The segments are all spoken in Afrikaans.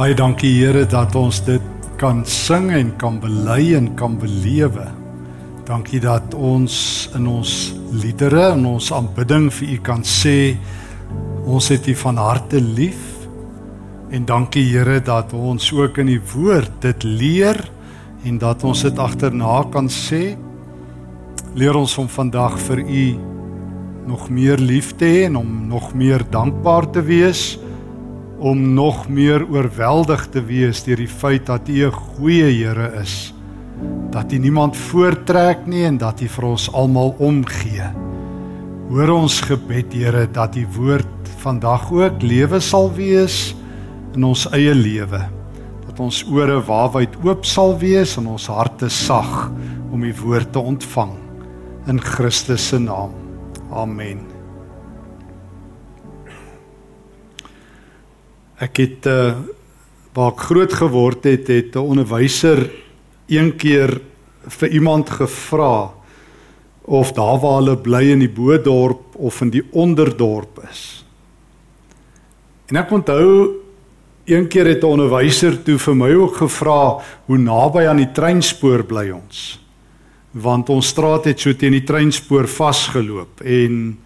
Baie dankie Here dat ons dit kan sing en kan bely en kan belewe. Dankie dat ons in ons liedere en ons aanbidding vir U kan sê ons het U van harte lief. En dankie Here dat ons ook in die woord dit leer en dat ons dit agterna kan sê. Leer ons om vandag vir U nog meer lief te hê en om nog meer dankbaar te wees om nog meer oorweldig te wees deur die feit dat U 'n goeie Here is. Dat U niemand voortrek nie en dat U vir ons almal omgee. Hoor ons gebed Here dat U woord vandag ook lewe sal wees in ons eie lewe. Dat ons ore waawyd oop sal wees en ons harte sag om U woord te ontvang in Christus se naam. Amen. Ek het uh waar ek groot geword het, het 'n onderwyser een keer vir iemand gevra of daar waar hulle bly in die Boedorp of in die onderdorp is. En ek onthou een keer het 'n onderwyser toe vir my ook gevra hoe naby aan die treinspoor bly ons. Want ons straat het so teen die treinspoor vasgeloop en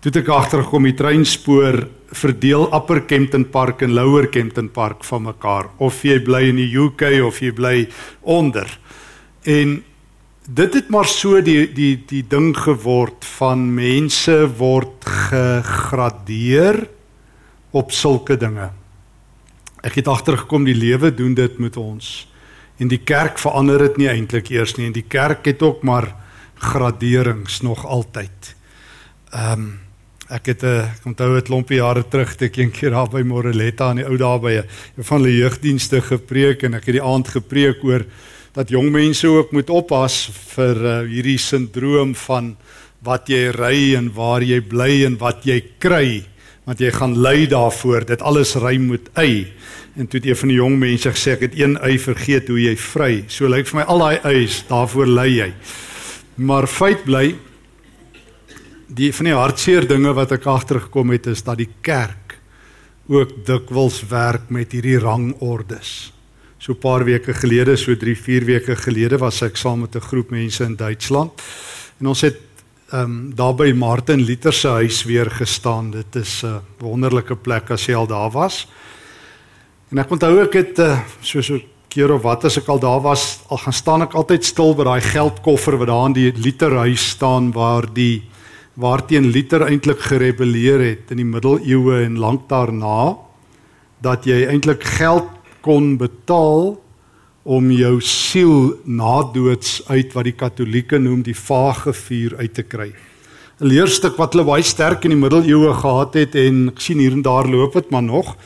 toe ek agtergekom die treinspoor verdeel Upper Kempton Park en Lower Kempton Park van mekaar of jy bly in die UK of jy bly onder. En dit het maar so die die die ding geword van mense word gegradeer op sulke dinge. Ek het agtergekom die lewe doen dit met ons. En die kerk verander dit nie eintlik eers nie en die kerk het ook maar graderings nog altyd. Ehm um, Ek het 'n uh, ek onthou 'n klompie jare terug te een keer daar by Moreletta in die ou dae by 'n van die jeugdienste gepreek en ek het die aand gepreek oor dat jong mense ook moet oppas vir uh, hierdie sindroom van wat jy ry en waar jy bly en wat jy kry want jy gaan ly daarvoor dit alles ry met y en toe het een van die jong mense gesê ek het een y vergeet hoe jy vry. So lyk vir my al daai y's daarvoor ly jy. Maar feit bly die van die hartseer dinge wat ek agtergekom het is dat die kerk ook dikwels werk met hierdie rangordes. So 'n paar weke gelede, so 3, 4 weke gelede was ek saam met 'n groep mense in Duitsland. En ons het ehm um, daar by Martin Luther se huis weer gestaan. Dit is 'n wonderlike plek as jy al daar was. En ek onthou ek het uh, so so keer of wat as ek al daar was, al gaan staan ek altyd stil by daai geldkoffer wat daar in die Luther huis staan waar die waarteen Luther eintlik gerebelleer het in die middeleeue en lank daarna dat jy eintlik geld kon betaal om jou siel nadoods uit wat die katolieke noem die vage vuur uit te kry. 'n Leerstuk wat hulle baie sterk in die middeleeue gehad het en ek sien hier en daar loop dit maar nog.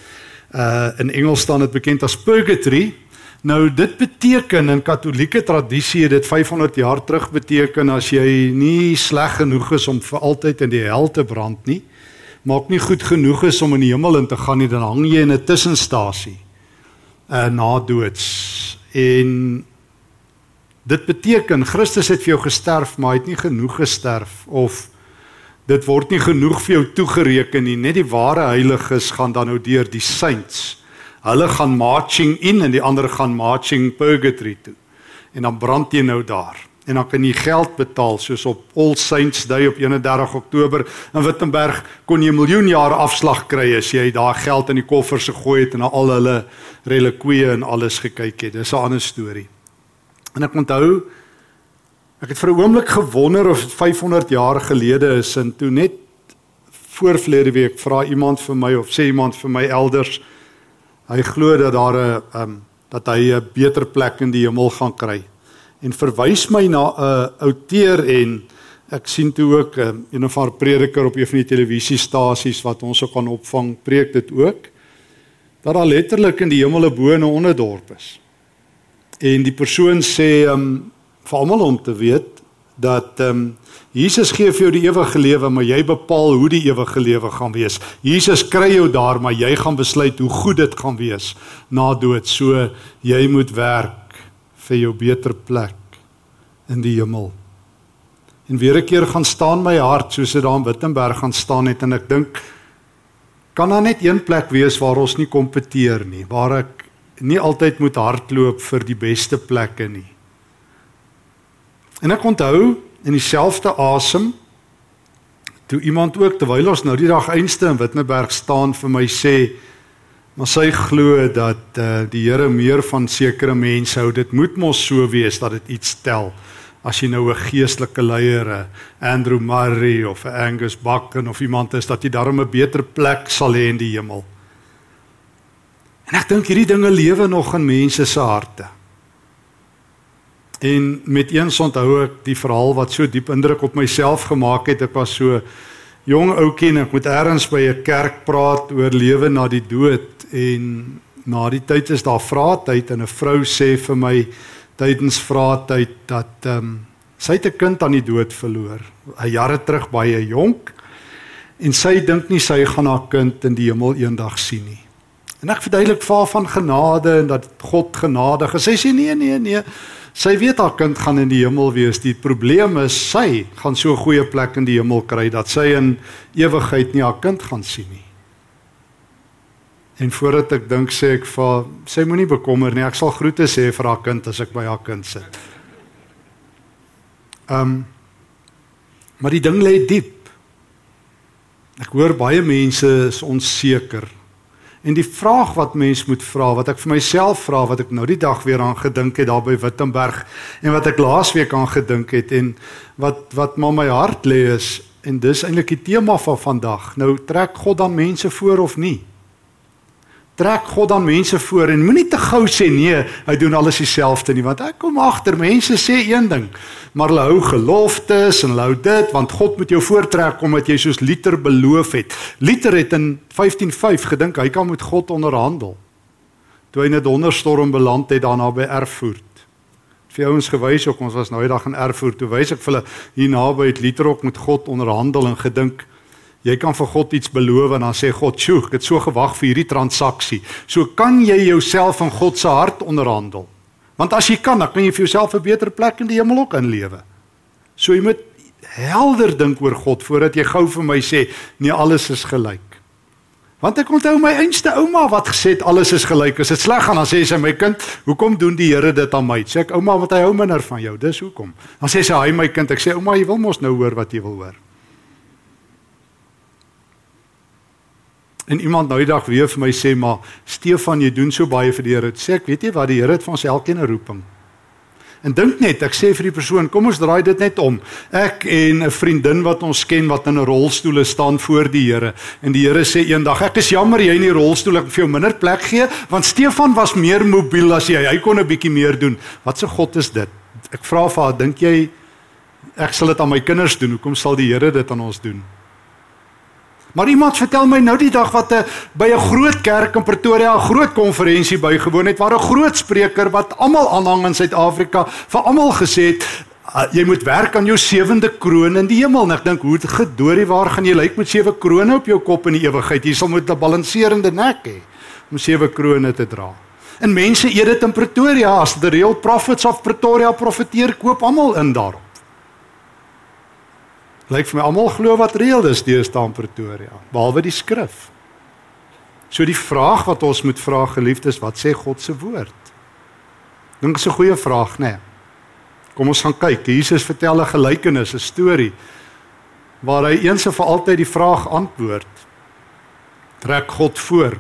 Uh in Engels staan dit bekend as purgatory Nou dit beteken in katolieke tradisie dit 500 jaar terug beteken as jy nie sleg genoeg is om vir altyd in die hel te brand nie, maak nie goed genoeg is om in die hemel in te gaan nie, dan hang jy in 'n tussenstasie. Uh na doods. En dit beteken Christus het vir jou gesterf, maar hy het nie genoeg gesterf of dit word nie genoeg vir jou toegereken nie. Net die ware heiliges gaan dan nou deur die saints Hulle gaan marching in en die ander gaan marching purgatory toe. En dan brand jy nou daar. En dan kan jy geld betaal soos op All Saints Day op 31 Oktober in Wittenberg kon jy 'n miljoen jaar afslag kry as jy daar geld in die koffers gegooi het en na al hulle relikwie en alles gekyk het. Dis 'n ander storie. En ek onthou ek het vir 'n oomblik gewonder of dit 500 jaar gelede is en toe net voor verlede week vra iemand vir my of sê iemand vir my elders Hy glo dat daar 'n um, dat hy 'n beter plek in die hemel gaan kry. En verwys my na 'n outeer en ek sien toe ook um, een of ander prediker op een van die televisiestasies wat ons ook kan opvang, preek dit ook dat daar letterlik in die hemel 'n bo en 'n onderdorp is. En die persoon sê um, vir almal om te weet dat ehm um, Jesus gee vir jou die ewige lewe, maar jy bepaal hoe die ewige lewe gaan wees. Jesus kry jou daar, maar jy gaan besluit hoe goed dit gaan wees na dood. So jy moet werk vir jou beter plek in die hemel. En weer 'n keer gaan staan my hart soos dit daar in Wittenberg gaan staan het en ek dink kan daar net een plek wees waar ons nie kompeteer nie, waar ek nie altyd moet hardloop vir die beste plekke nie. En ek onthou in dieselfde asem toe iemand ook terwyl ons nou die dag einste in Witmeberg staan vir my sê maar sy glo dat uh, die Here meer van sekere mense hou dit moet mos so wees dat dit iets tel as jy nou 'n geestelike leier, 'n Andrew Murray of 'n Angus Buchan of iemand is dat jy daarom 'n beter plek sal hê in die hemel. En ek dink hierdie dinge lewe nog in mense se harte. En met eens onthou ek die verhaal wat so diep indruk op myself gemaak het. Ek was so jong ouetjie en ek moet eers by 'n kerk praat oor lewe na die dood en na die tyd is daar vraatyd en 'n vrou sê vir my tydens vraatyd dat ehm um, sy het 'n kind aan die dood verloor, jare terug baie jonk. En sy dink nie sy gaan haar kind in die hemel eendag sien nie. En ek verduidelik vir haar van genade en dat God genadig is. Sy sê nee nee nee. Sy weet haar kind gaan in die hemel wees. Die probleem is sy gaan so 'n goeie plek in die hemel kry dat sy in ewigheid nie haar kind gaan sien nie. En voordat ek dink sê ek vir sy moenie bekommer nie, ek sal groete sê vir haar kind as ek by haar kind sit. Ehm um, maar die ding lê diep. Ek hoor baie mense is onseker. En die vraag wat mens moet vra, wat ek vir myself vra, wat ek nou die dag weer aan gedink het daar by Wittenberg en wat ek laasweek aan gedink het en wat wat maar my hart lê is en dis eintlik die tema van vandag. Nou trek God dan mense voor of nie? Trek God dan mense voor en moenie te gou sê nee, hy doen alles dieselfde nie want ek kom agter mense sê een ding, maar hulle hou geloftes en hulle hou dit want God moet jou voortrek omdat jy soos Liter beloof het. Liter het in 155 gedink hy kan met God onderhandel. Toe hy in 'n donderstorm beland het daarna by Erfurt. Vir ouens gewys ook ons was nou eendag in Erfurt, toe wys ek vir hulle hier naby het Liter ook met God onderhandel en gedink Jy kan vir God iets beloof en dan sê God, "Sjoe, ek het so gewag vir hierdie transaksie." So kan jy jouself in God se hart onderhandel. Want as jy kan, dan kan jy vir jouself 'n beter plek in die hemel ook inlewe. So jy moet helder dink oor God voordat jy gou vir my sê, "Nee, alles is gelyk." Want ek onthou my einste ouma wat gesê het alles is gelyk. As dit sleg gaan, dan sê sy my kind, "Hoekom doen die Here dit aan my?" Sê ek, "Ouma, want hy hou minder van jou." Dis hoekom. Dan sê sy, "Hy my kind." Ek sê, "Ouma, jy wil mos nou hoor wat jy wil hoor." En iemand nou die dag weer vir my sê maar Stefan jy doen so baie vir die Here. Sê ek weet jy wat die Here het vir ons elkeen 'n roeping. En dink net, ek sê vir die persoon, kom ons draai dit net om. Ek en 'n vriendin wat ons ken wat in 'n rolstoel staan voor die Here en die Here sê eendag, ek is jammer jy in die rolstoel ek vir jou minder plek gee want Stefan was meer mobiel as jy. Hy kon 'n bietjie meer doen. Wat se God is dit? Ek vra vir haar, dink jy ek sal dit aan my kinders doen? Hoekom sal die Here dit aan ons doen? Maar iemand vertel my nou die dag wat 'n eh, by 'n groot kerk in Pretoria 'n groot konferensie bygewoon het waar 'n groot spreker wat almal aanhang in Suid-Afrika vir almal gesê het ah, jy moet werk aan jou sewende kroon in die hemel. En ek dink hoe gedoorie waar gaan jy lyk met sewe krones op jou kop in die ewigheid? Jy sal moet 'n balanserende nek hê om sewe krones te dra. En mense eet dit in Pretoria as the real prophets of Pretoria profeteer koop almal in daarop. Lyk vir my almal glo wat reël is deesdae in Pretoria, behalwe die skrif. So die vraag wat ons moet vra geliefdes, wat sê God se woord? Dink is 'n goeie vraag, né? Nee. Kom ons gaan kyk. Jesus vertel 'n gelykenis, 'n storie waar hy eens en vir altyd die vraag antwoord. Trek God voor.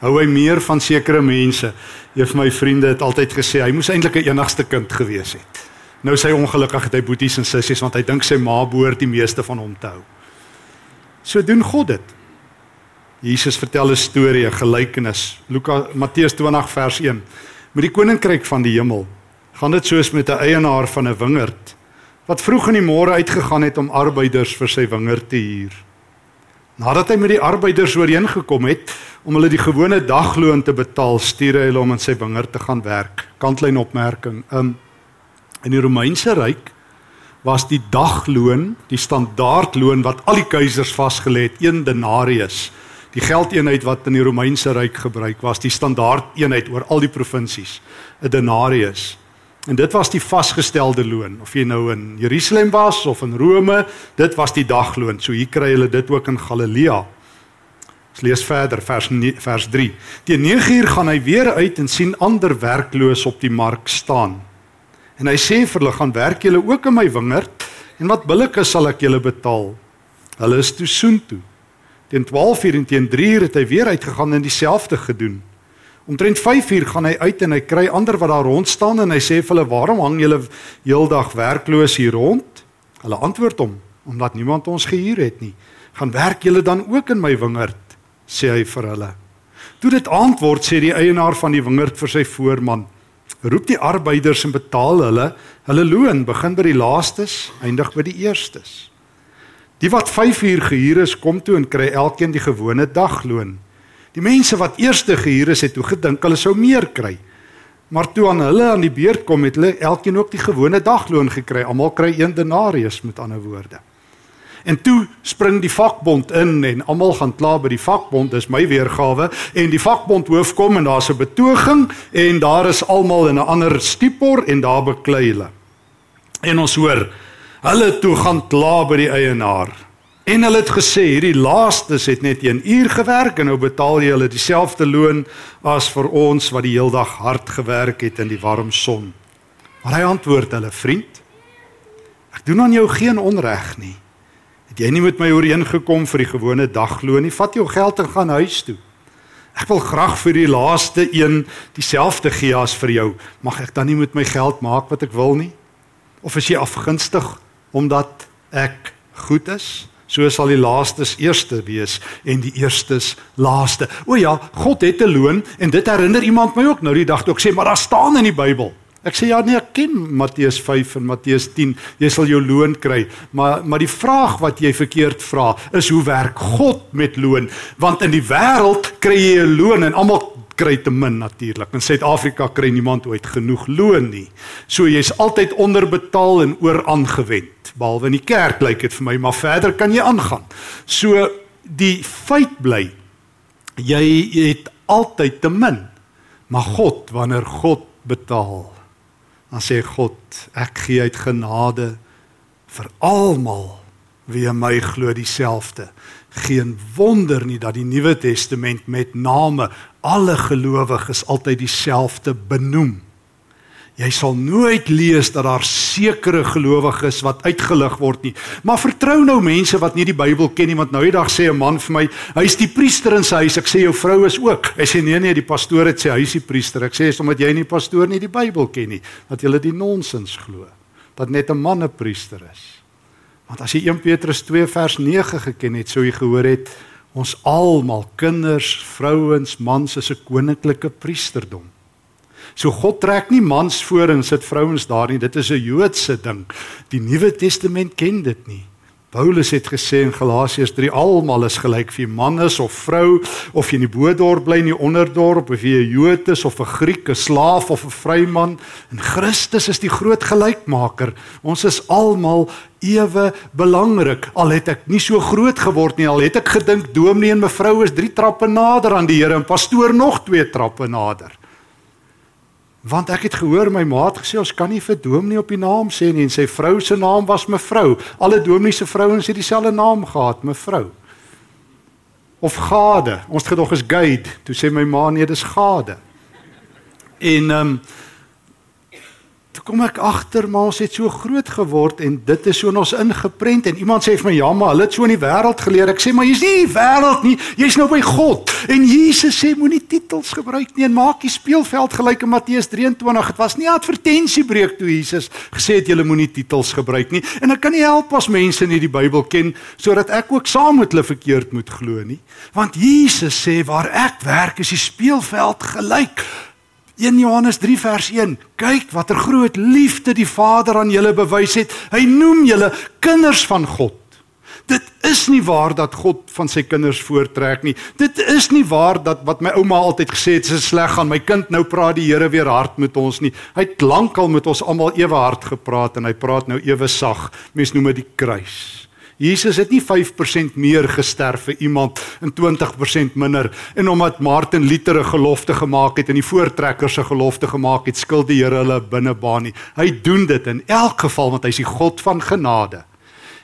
Hou hy meer van sekere mense? Een van my vriende het altyd gesê hy moes eintlik 'n enigste kind gewees het. Nou sy ongelukkig het hy boeties en sissies want hy dink sy ma behoort die meeste van hom te hou. So doen God dit. Jesus vertel 'n storie, 'n gelykenis. Lukas Matteus 20 vers 1. Met die koninkryk van die hemel gaan dit soos met 'n eienaar van 'n wingerd wat vroeg in die môre uitgegaan het om arbeiders vir sy wingerd te huur. Nadat hy met die arbeiders ooreengekom het om hulle die gewone dagloon te betaal, stuur hy hulle om in sy wingerd te gaan werk. Kantlyn opmerking. Um In die Romeinse ryk was die dagloon, die standaardloon wat al die keisers vasgelê het, 1 denarius. Die geldeenheid wat in die Romeinse ryk gebruik was, die standaardeenheid oor al die provinsies, 'n denarius. En dit was die vasgestelde loon, of jy nou in Jerusalem was of in Rome, dit was die dagloon. So hier kry hulle dit ook in Galilea. Ons lees verder vers vers 3. Teen 9uur gaan hy weer uit en sien ander werkloos op die mark staan. En hy sê vir hulle gaan werk julle ook in my wingerd en wat billike sal ek julle betaal. Hulle is toe soontoe. Teen 12uur en teen 3uur het hy weer uitgegaan en dieselfde gedoen. Omtrent 5uur gaan hy uit en hy kry ander wat daar rond staan en hy sê vir hulle waarom hang julle heeldag werkloos hier rond? Hulle antwoord hom omdat niemand ons gehuur het nie. Gaan werk julle dan ook in my wingerd? sê hy vir hulle. Toe dit antwoord sê die eienaar van die wingerd vir sy voorman: Roep die arbeiders en betaal hulle hulle loon, begin by die laastes, eindig by die eerstes. Die wat 5 uur gehuur is, kom toe en kry elkeen die gewone dagloon. Die mense wat eerste gehuur is, het toe gedink hulle sou meer kry. Maar toe aan hulle aan die beurt kom, het hulle elkeen ook die gewone dagloon gekry. Almal kry 1 denarius met ander woorde. En toe spring die vakbond in en almal gaan kla by die vakbond, dis my weergawe en die vakbond hoof kom en daar's 'n betoging en daar is almal in 'n ander stupor en daar beklei hulle. En ons hoor hulle toe gaan kla by die eienaar. En hulle het gesê hierdie laastes het net 1 uur gewerk en nou betaal jy hulle dieselfde loon as vir ons wat die heeldag hard gewerk het in die warm son. Maar hy antwoord hulle vriend, ek doen aan jou geen onreg nie. Het jy nie met my ooreengekom vir die gewone dagloon nie? Vat jou geld en gaan huis toe. Ek wil graag vir die laaste een dieselfde gee as vir jou. Mag ek dan nie met my geld maak wat ek wil nie? Of is jy afgunstig omdat ek goed is? So sal die laastes eerste wees en die eerstes laaste. O ja, God het 'n loon en dit herinner iemand my ook nou die dag toe ek sê maar daar staan in die Bybel Ek sê ja nee, ek ken Matteus 5 en Matteus 10. Jy sal jou loon kry. Maar maar die vraag wat jy verkeerd vra is hoe werk God met loon? Want in die wêreld kry jy 'n loon en almal kry te min natuurlik. In Suid-Afrika kry niemand ooit genoeg loon nie. So jy's altyd onderbetaal en ooraangewend. Behalwe in die kerk lyk dit vir my, maar verder kan jy aangaan. So die feit bly jy het altyd te min. Maar God, wanneer God betaal dan sê God, ek gee uit genade vir almal wie in my glo dieselfde. Geen wonder nie dat die Nuwe Testament met name alle gelowiges altyd dieselfde benoem. Jy sal nooit lees dat daar sekere gelowiges wat uitgelig word nie. Maar vertrou nou mense wat nie die Bybel ken nie, want nou die dag sê 'n man vir my, hy's die priester in sy huis. Ek sê jou vrou is ook. Hy sê nee nee, die pastoor het sê hy's die priester. Ek sê is omdat jy nie pastoor nie die Bybel ken nie, dat jy die nonsens glo. Dat net 'n man 'n priester is. Want as jy 1 Petrus 2 vers 9 geken het, sou jy gehoor het ons almal kinders, vrouens, mans is 'n koninklike priesterdom. So God trek nie mans voor en sit vrouens daar nie. Dit is 'n Joodse ding. Die Nuwe Testament ken dit nie. Paulus het gesê in Galasiërs 3 almal is gelyk vir man is of vrou of jy in die bodorp bly in die onderdorp of jy 'n Jood is of 'n Griek, 'n slaaf of 'n vryman. En Christus is die groot gelykmaker. Ons is almal ewe belangrik. Al het ek nie so groot geword nie, al het ek gedink dominee en mevrou is 3 trappe nader aan die Here en pastoor nog 2 trappe nader. Want ek het gehoor my maat gesê ons kan nie vir dominee op die naam sê nie en sy vrou se naam was mevrou. Alle dominee se vrouens het dieselfde naam gehad, mevrou. Of Gade. Ons het gedog is Gade. Toe sê my ma nee, dis Gade. En ehm um, Toe kom ek agter maar ons het so groot geword en dit is so in ons ingeprent en iemand sê vir my ja maar hulle het so in die wêreld geleer. Ek sê maar jy's nie in die wêreld nie, jy's nou by God. En Jesus sê moenie titels gebruik nie en maak die speelveld gelyk in Matteus 23. Dit was nie 'n advertensiebreek toe Jesus gesê het julle moenie titels gebruik nie. En ek kan nie help as mense nie die Bybel ken sodat ek ook saam met hulle verkeerd moet glo nie. Want Jesus sê waar ek werk is die speelveld gelyk 1 Johannes 3 vers 1. Kyk watter groot liefde die Vader aan julle bewys het. Hy noem julle kinders van God. Dit is nie waar dat God van sy kinders voortrek nie. Dit is nie waar dat wat my ouma altyd gesê het, dis sleg gaan my kind nou praat die Here weer hard met ons nie. Hy het lankal met ons almal ewe hard gepraat en hy praat nou ewe sag. Mense noem dit die kruis. Jesus het nie 5% meer gesterf vir iemand en 20% minder en omdat Martin Luther 'n gelofte gemaak het en die voortrekkers se gelofte gemaak het, skuld die Here hulle binnebaan nie. Hy doen dit in elk geval want hy's die God van genade.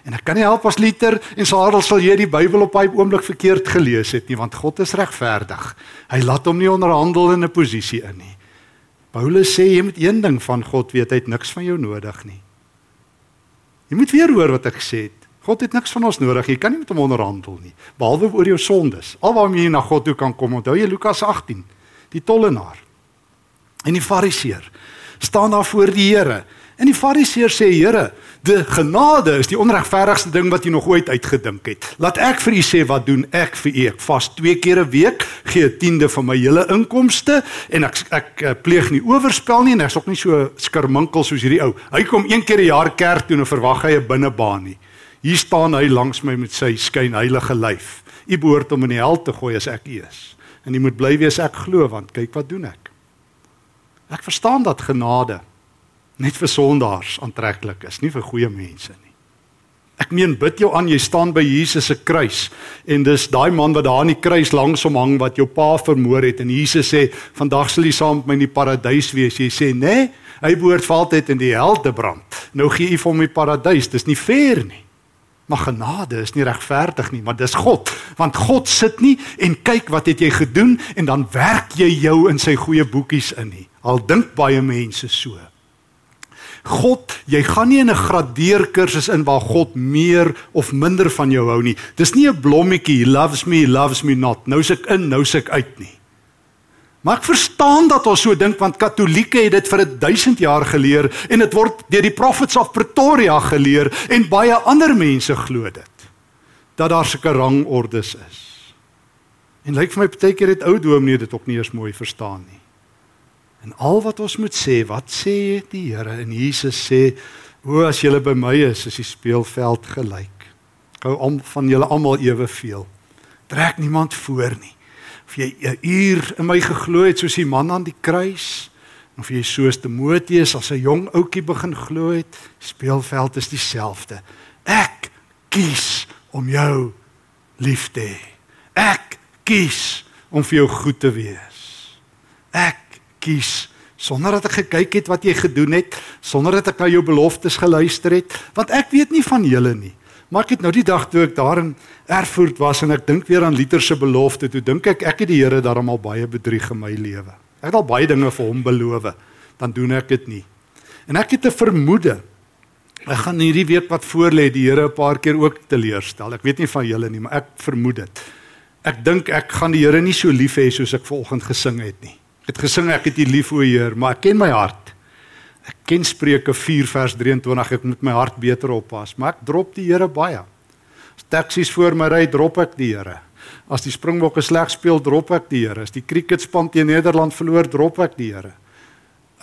En ek kan nie help as liter en Sarel sal jy die Bybel op daai oomblik verkeerd gelees het nie want God is regverdig. Hy laat hom nie onderhandel in 'n posisie in nie. Paulus sê jy moet een ding van God weet, hy het niks van jou nodig nie. Jy moet weer hoor wat ek gesê het. God het niks van ons nodig. Jy kan nie met hom onderhandel nie, behalwe oor jou sondes. Alwaar jy na God toe kan kom, onthou jy Lukas 18, die tollenaar en die fariseer staan daar voor die Here. En die fariseer sê: "Here, die genade is die onregverdigste ding wat jy nog ooit uitgedink het. Laat ek vir u sê wat doen ek vir u? Ek vas twee keer 'n week, gee 'n tiende van my hele inkomste en ek, ek eh, pleeg nie oorspel nie en ek's ook nie so skerminkel soos hierdie ou. Hy kom een keer 'n jaar kerk toe en verwag hy 'n binnebaan nie. Hier staan hy langs my met sy skyn heilige lyf. U behoort om in die hel te gooi as ek u is. En u moet bly wees ek glo want kyk wat doen ek. Ek verstaan dat genade net vir sondaars aantreklik is, nie vir goeie mense nie. Ek meen bid jou aan, jy staan by Jesus se kruis en dis daai man wat daar aan die kruis langs hom hang wat jou pa vermoor het en Jesus sê vandag sal jy saam met my in die paradys wees. Jy sê nee, hy behoort vir altyd in die hel te brand. Nou gee jy vir hom die paradys. Dis nie fair nie. Maar genade is nie regverdig nie, maar dis God, want God sit nie en kyk wat het jy gedoen en dan werk jy jou in sy goeie boekies in nie. Al dink baie mense so. God, jy gaan nie in 'n gradeerkursus in waar God meer of minder van jou hou nie. Dis nie 'n blommetjie, he loves me, he loves me not. Nou suk in, nou suk uit nie. Maar ek verstaan dat ons so dink want Katolieke het dit vir 1000 jaar geleer en dit word deur die prophets of Pretoria geleer en baie ander mense glo dit dat daar sulke rangordes is. En lyk vir my partykeer het ou dominee dit ook nie eens mooi verstaan nie. En al wat ons moet sê, wat sê die Here en Jesus sê, o as julle by my is, is die speelveld gelyk. Hou om van julle almal eweveel. Trek niemand voor nie. Of jy 'n uur in my geglo het soos die man aan die kruis, of jy soos Timoteus as 'n jong ouetjie begin glo het, speelveld is dieselfde. Ek kies om jou lief te hê. Ek kies om vir jou goed te wees. Ek kies sonder dat ek gekyk het wat jy gedoen het, sonder dat ek na jou beloftes geluister het, want ek weet nie van julle nie. Maar ek het nou die dag toe ek daar in Erfurt was en ek dink weer aan Liter se belofte, toe dink ek ek het die Here daarom al baie bedrieg in my lewe. Ek het al baie dinge vir hom beloof, dan doen ek dit nie. En ek het 'n vermoede ek gaan hierdie week wat voorlê die Here 'n paar keer ook teleurstel. Ek weet nie van julle nie, maar ek vermoed dit. Ek dink ek gaan die Here nie so lief hê soos ek vanoggend gesing het nie. Ek het gesing ek het U lief o Heer, maar ek ken my hart. Ken Spreuke 4 vers 23 ek moet my hart beter oppas, maar ek drop die Here baie. As taksies voor my ry, drop ek die Here. As die Springbokke sleg speel, drop ek die Here. As die cricketspan teen Nederland verloor, drop ek die Here.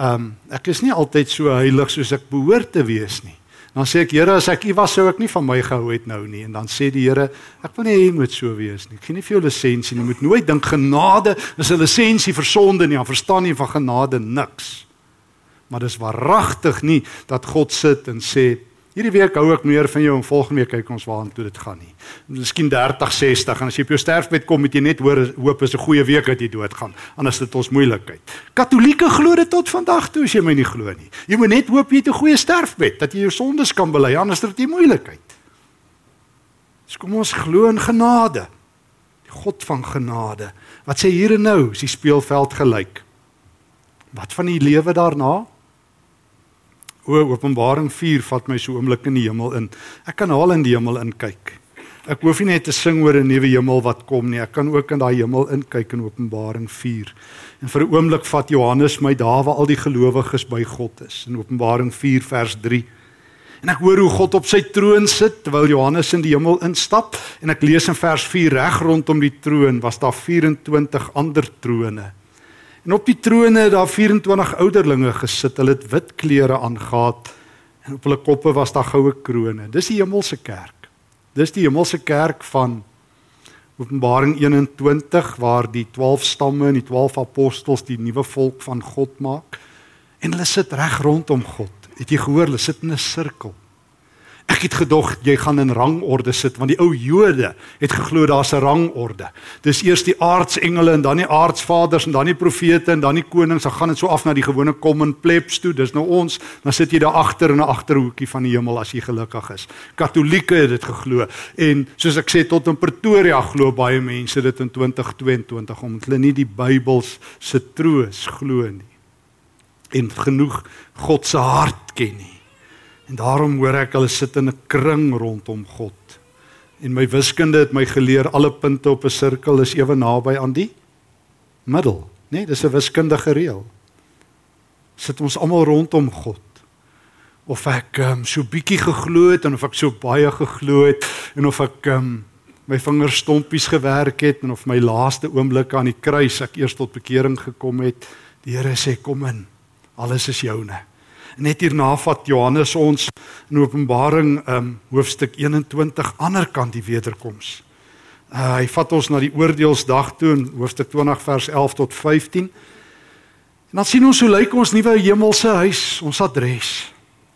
Um ek is nie altyd so heilig soos ek behoort te wees nie. Dan sê ek Here, as ek U was sou ek nie van my gehou het nou nie. En dan sê die Here, ek wil nie hê jy moet so wees nie. Ek gee nie vir jou lisensie nie. Moet nooit dink genade is 'n lisensie vir sonde nie. Jy verstaan nie van genade niks. Maar dis waaragtig nie dat God sit en sê Hierdie week hou ek meer van jou en volgende week kyk ons waartoe dit gaan nie. Miskien 30, 60 en as jy op jou sterfbed kom met jy net hoor hoop is 'n goeie week dat jy doodgaan. Anders dit ons moeilikheid. Katolieke glo dit tot vandag toe as jy my nie glo nie. Jy moet net hoop jy het 'n goeie sterfbed dat jy jou sondes kan bely anders dit jy moeilikheid. Dis kom ons glo in genade. Die God van genade. Wat sê hier en nou, is die speelveld gelyk. Wat van die lewe daarna? O Openbaring 4 vat my so oomblik in die hemel in. Ek kan al in die hemel inkyk. Ek hoef nie net te sing oor 'n nuwe hemel wat kom nie. Ek kan ook in daai hemel inkyk in Openbaring 4. En vir 'n oomblik vat Johannes my daar waar al die gelowiges by God is in Openbaring 4 vers 3. En ek hoor hoe God op sy troon sit terwyl Johannes in die hemel instap en ek lees in vers 4 reg rondom die troon was daar 24 ander trone. En op die trone het daar 24 ouderlinge gesit. Hulle het wit klere aangetree en op hulle koppe was daar goue krones. Dis die hemelse kerk. Dis die hemelse kerk van Openbaring 21 waar die 12 stamme en die 12 apostels die nuwe volk van God maak. En hulle sit reg rondom God. Het jy gehoor hulle sit in 'n sirkel? Ek het gedog jy gaan in rangorde sit want die ou Jode het geglo daar's 'n rangorde. Dis eers die aardsengele en dan die aardsvaders en dan die profete en dan die konings. Dan gaan dit so af na die gewone common plebs toe. Dis nou ons. Dan sit jy daar agter in 'n agterhoekie van die hemel as jy gelukkig is. Katolieke het dit geglo en soos ek sê tot in Pretoria glo baie mense dit in 2022 omdat hulle nie die Bybels se troos glo nie. En genoeg God se hart ken nie. En daarom hoor ek hulle sit in 'n kring rondom God. En my wiskunde het my geleer alle punte op 'n sirkel is ewe naby aan die middel, né? Nee, dis 'n wiskundige reël. Sit ons almal rondom God. Of ek um, so bietjie geglo het en of ek so baie geglo het en of ek um, my vingers stompies gewerk het en of my laaste oomblik aan die kruis ek eers tot bekering gekom het. Die Here sê kom in. Alles is joune. Net hierna vat Johannes ons in Openbaring um hoofstuk 21 ander kant die wederkoms. Uh, hy vat ons na die oordeelsdag toe in hoofstuk 20 vers 11 tot 15. En dan sien ons hoe lyk ons nuwe hemelse huis, ons adres.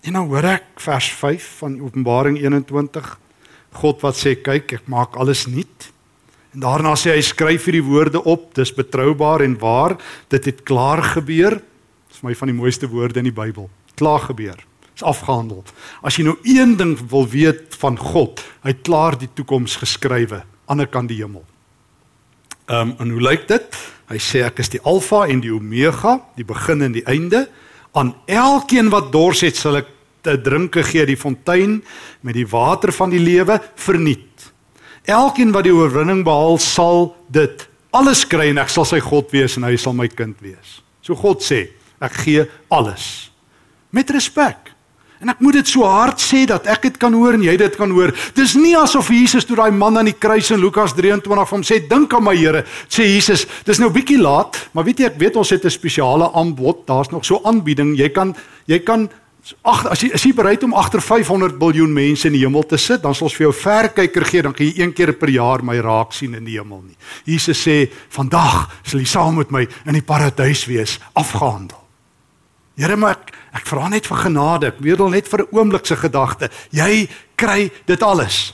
En dan hoor ek vers 5 van Openbaring 21. God wat sê kyk, ek maak alles nuut. En daarna sê hy skryf hierdie woorde op, dis betroubaar en waar, dit het klaar gebeur. Dis vir my van die mooiste woorde in die Bybel klaar gebeur. Is afgehandel. As jy nou een ding wil weet van God, hy het klaar die toekoms geskrywe aan die kant die hemel. Ehm um, en hoe lyk dit? Hy sê ek is die alfa en die omega, die begin en die einde. Aan elkeen wat dors het, sal ek te drinke gee die fontein met die water van die lewe verniet. Elkeen wat die oorwinning behaal, sal dit alles kry en ek sal sy God wees en hy sal my kind wees. So God sê, ek gee alles met respek. En ek moet dit so hard sê dat ek dit kan hoor en jy dit kan hoor. Dis nie asof Jesus toe daai man aan die kruis in Lukas 23 vir hom sê dink aan my Here, sê Jesus, dis nou bietjie laat, maar weet jy ek weet ons het 'n spesiale aanbod, daar's nog so aanbieding. Jy kan jy kan ag as jy is jy bereid om agter 500 miljard mense in die hemel te sit, dan sal ons vir jou verkyker gee, dan kan jy een keer per jaar my raak sien in die hemel nie. Jesus sê, "Vandag sal jy saam met my in die paradys wees, afgehandel." Here, maar ek Ek vra net vir genade. Ek bedel net vir 'n oomblik se gedagte. Jy kry dit alles.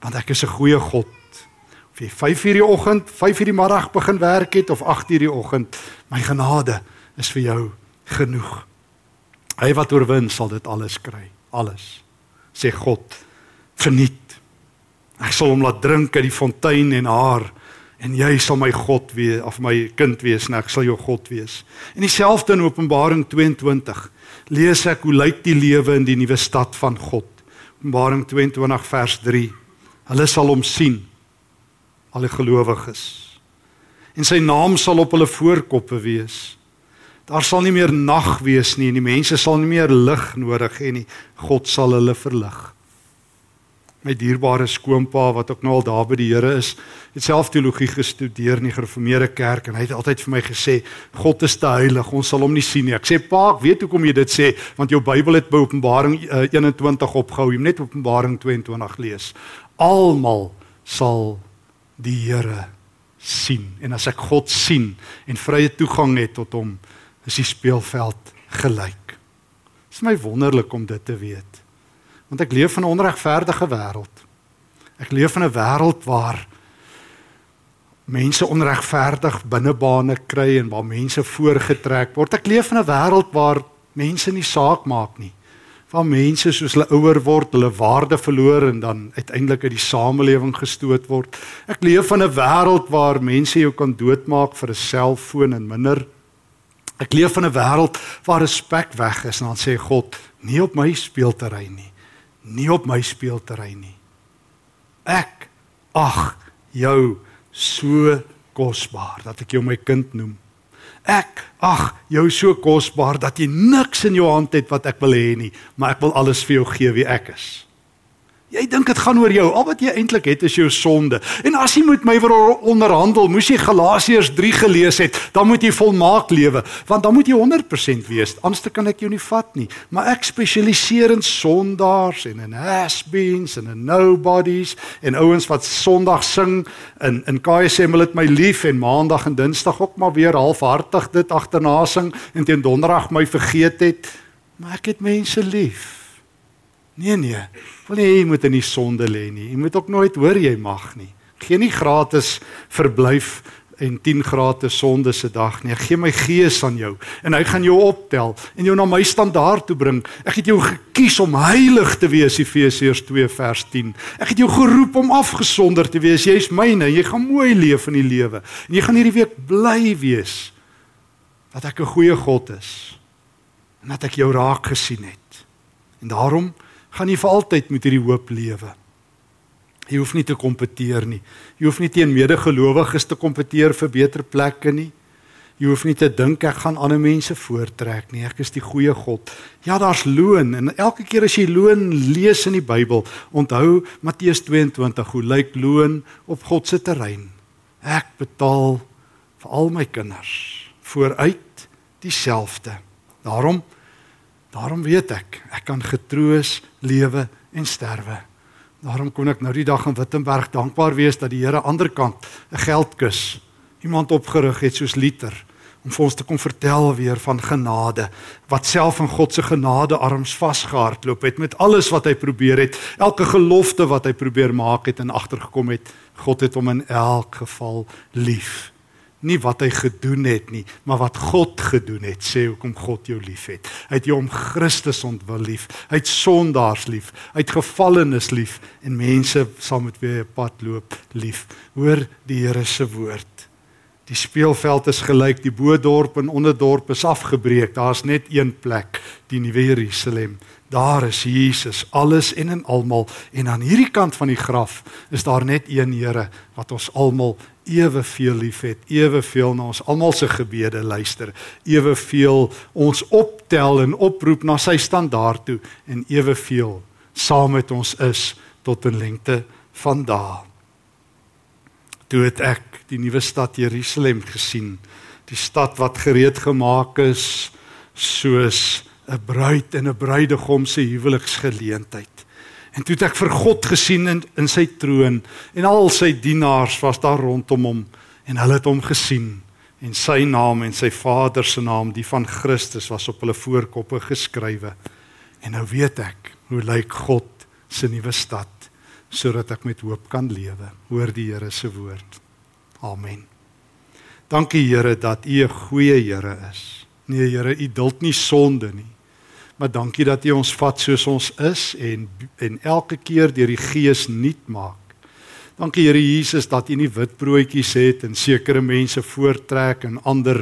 Want ek is 'n goeie God. Of jy 5:00 die oggend, 5:00 die middag begin werk het of 8:00 die oggend, my genade is vir jou genoeg. Hy wat oorwin sal dit alles kry. Alles. Sê God. Verniet. Ek sal hom laat drink uit die fontein en haar en jy sal my God wees of my kind wees en ek sal jou God wees. En dieselfde in Openbaring 22 lees ek hoe lyk die lewe in die nuwe stad van God. Openbaring 22 vers 3. Hulle sal hom sien alle gelowiges. En sy naam sal op hulle voorkoppe wees. Daar sal nie meer nag wees nie en die mense sal nie meer lig nodig hê nie. God sal hulle verlig my dierbare skoonpa wat ook nou al daar by die Here is, het self teologie gestudeer in die gereformeerde kerk en hy het altyd vir my gesê God is te heilig, ons sal hom nie sien nie. Ek sê pa, ek weet hoekom jy dit sê, want jou Bybel het by Openbaring uh, 21 opgehou. Jy moet net Openbaring 22 lees. Almal sal die Here sien. En as ek God sien en vrye toegang het tot hom, is die speelveld gelyk. Dit is my wonderlik om dit te weet. Want ek leef in 'n onregverdige wêreld. Ek leef in 'n wêreld waar mense onregverdig binnebane kry en waar mense voorgetrek word. Ek leef in 'n wêreld waar mense nie saak maak nie. Waar mense soos hulle ouer word, hulle waarde verloor en dan uiteindelik uit die samelewing gestoot word. Ek leef in 'n wêreld waar mense jou kan doodmaak vir 'n selfoon en minder. Ek leef in 'n wêreld waar respek weg is en dan sê God, nie op my speelterrein nie nie op my speelterrein nie. Ek ag jou so kosbaar dat ek jou my kind noem. Ek ag jou so kosbaar dat jy niks in jou hand het wat ek wil hê nie, maar ek wil alles vir jou gee wie ek is. Jy dink dit gaan oor jou. Al wat jy eintlik het is jou sonde. En as jy met my wil onderhandel, moes jy Galasiërs 3 gelees het. Dan moet jy volmaak lewe, want dan moet jy 100% wees. Anders kan ek jou nie vat nie. Maar ek spesialiseer in sondaars en in has-beens en in nobodies en ouens wat Sondag sing in in KSM wil dit my lief en Maandag en Dinsdag ook maar weer halfhartig dit agterna sing en teen Donderdag my vergeet het. Maar ek het mense lief. Nee nee. Wil nie jy moet in die sonde lê nie. Jy moet ook nooit hoor jy mag nie. Geen nie gratis verblyf en 10 grade sonde se dag nie. Gee my gees aan jou en hy gaan jou optel en jou na my standaard toe bring. Ek het jou gekies om heilig te wees, Efesiërs 2 vers 10. Ek het jou geroep om afgesonder te wees. Jy's myne. Jy gaan mooi leef in die lewe. En jy gaan hierdie week bly wees dat ek 'n goeie God is en dat ek jou raak gesien het. En daarom gaan jy vir altyd met hierdie hoop lewe. Jy hoef nie te kompeteer nie. Jy hoef nie teen medegelowiges te kompeteer vir beter plekke nie. Jy hoef nie te dink ek gaan ander mense voortrek nie. Ek is die goeie God. Ja, daar's loon en elke keer as jy loon lees in die Bybel, onthou Matteus 22 hoe lyk loon op God se terrein. Ek betaal vir al my kinders vooruit dieselfde. Daarom daarom weet ek, ek kan getroos lewe en sterwe. Daarom kon ek nou die dag in Wittenberg dankbaar wees dat die Here aan die ander kant 'n geldkus iemand opgerig het soos Liter om vir ons te kom vertel weer van genade wat self in God se genade arms vasgehardloop het met alles wat hy probeer het elke gelofte wat hy probeer maak het en agtergekom het God het hom in elk geval lief nie wat hy gedoen het nie, maar wat God gedoen het, sê hoekom God jou liefhet. Hy het jou om Christus ontwil lief. Hy het sondaars lief. Hy het gevallenes lief en mense saam met wie hy pad loop lief. Hoor die Here se woord. Die speelveld is gelyk, die bo-dorp en onderdorp is afgebreek. Daar's net een plek, die nuwe Jerusalem. Daar is Jesus, alles en en almal en aan hierdie kant van die graf is daar net een Here wat ons almal eweveel liefhet, eweveel na ons almal se gebede luister, eweveel ons optel en oproep na sy standaard toe en eweveel saam met ons is tot 'n lengte van dae. Toe het ek die nuwe stad Jerusalem gesien, die stad wat gereed gemaak is soos 'n bruid en 'n bruidegom se huweliksgeleentheid. En toe het ek vir God gesien in, in sy troon en al sy dienaars was daar rondom hom en hulle het hom gesien en sy naam en sy Vader se naam die van Christus was op hulle voorkoppe geskrywe. En nou weet ek hoe lyk God se nuwe stad sodat ek met hoop kan lewe. Hoor die Here se woord. Amen. Dankie Here dat U 'n goeie Here is. Nee Here, U duld nie sonde nie. Maar dankie dat U ons vat soos ons is en en elke keer deur die Gees nuut maak. Dankie Here Jesus dat U nie witbroodjies het en sekere mense voortrek en ander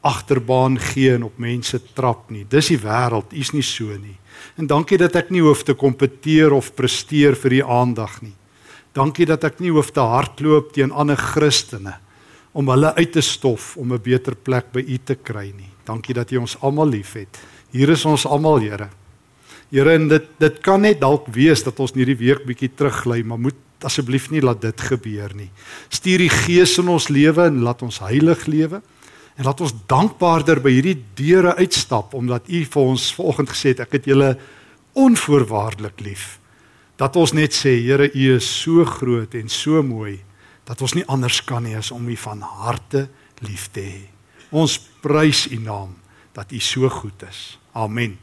agterbaan gee en op mense trap nie. Dis die wêreld, U's nie so nie. En dankie dat ek nie hoef te kompeteer of presteer vir U aandag nie. Dankie dat ek nie hoef te hardloop teen ander Christene om hulle uit te stof om 'n beter plek by U te kry nie. Dankie dat U ons almal liefhet. Hier is ons almal, Here. Here, en dit dit kan net dalk wees dat ons hierdie week bietjie teruggly, maar moet asseblief nie laat dit gebeur nie. Stuur die Gees in ons lewe en laat ons heilig lewe en laat ons dankbaarder by hierdie deure uitstap omdat U vir ons vanoggend gesê het ek het julle onvoorwaardelik lief. Dat ons net sê, Here, U is so groot en so mooi dat ons nie anders kan nie as om U van harte lief te hê. Ons prys U naam dat U so goed is. Amen.